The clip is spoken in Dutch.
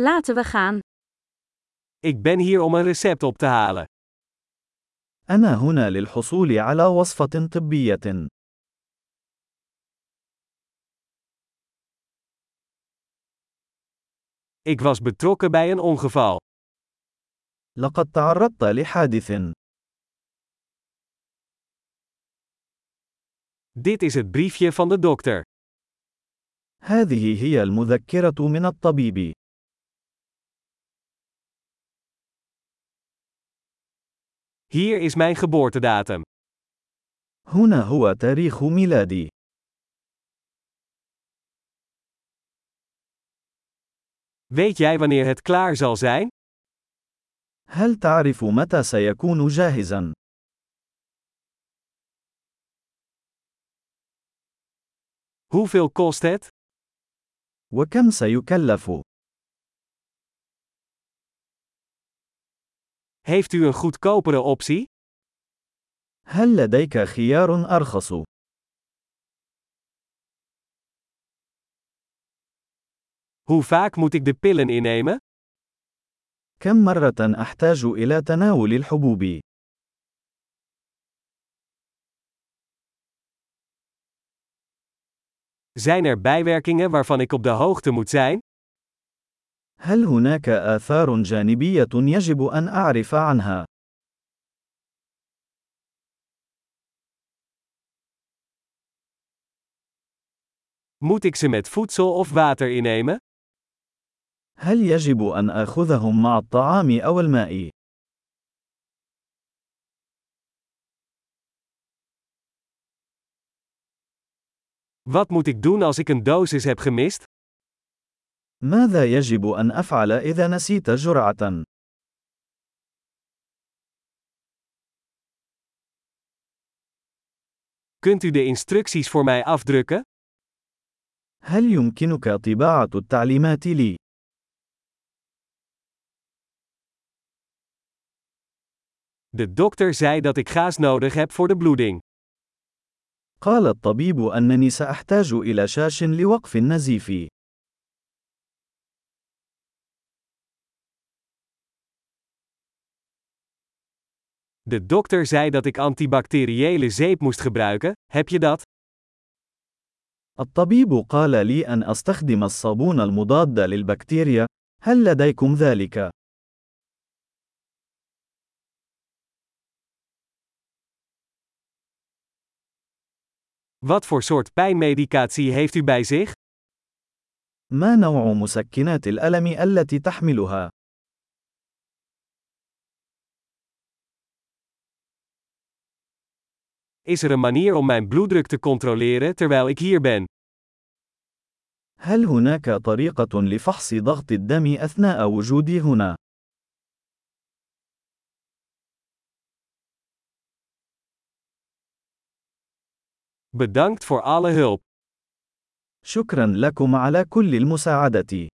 Laten we gaan. Ik ben hier om een recept op te halen. أنا هنا للحصول على وصفة طبية. Ik was betrokken bij een ongeval. لقد تعرضت لحادث. Dit is het briefje van de dokter. هذه هي المذكرة من الطبيب. Hier is mijn geboortedatum. هنا هو تاريخ ميلادي. Weet jij wanneer het klaar zal zijn? هل تعرف متى سيكون جاهزا؟ Hoeveel kost het? وكم سيكلف؟ Heeft u een goedkopere optie? هل لديك خيار أرخص؟ Hoe vaak moet ik de pillen innemen? كم مرة أحتاج إلى تناول الحبوب؟ Zijn er bijwerkingen waarvan ik op de hoogte moet zijn? هل هناك آثار جانبية يجب أن أعرف عنها؟ Moet ik ze met voedsel of water innemen? هل يجب أن آخذهم مع الطعام أو الماء؟ Wat moet ik doen als ik een dosis heb gemist? ماذا يجب أن أفعل إذا نسيت جرعة؟ Kunt u de instructies voor mij afdrukken? هل يمكنك طباعة التعليمات لي؟ De dokter zei dat ik gaas nodig heb voor de bloeding. قال الطبيب أنني سأحتاج إلى شاش لوقف النزيف. De dokter zei dat ik antibacteriële zeep moest gebruiken, heb je dat? الطبيب قال لي أن أستخدم الصابون المضاد للبكتيريا. هل لديكم ذلك؟ Wat voor soort pijnmedicatie heeft u bij zich? ما نوع مسكنات الألم التي تحملها؟ Is er een manier om mijn bloeddruk te controleren terwijl ik hier ben? هل هناك طريقة لفحص ضغط الدم أثناء وجودي هنا؟ Bedankt voor alle hulp. شكرا لكم على كل المساعدة.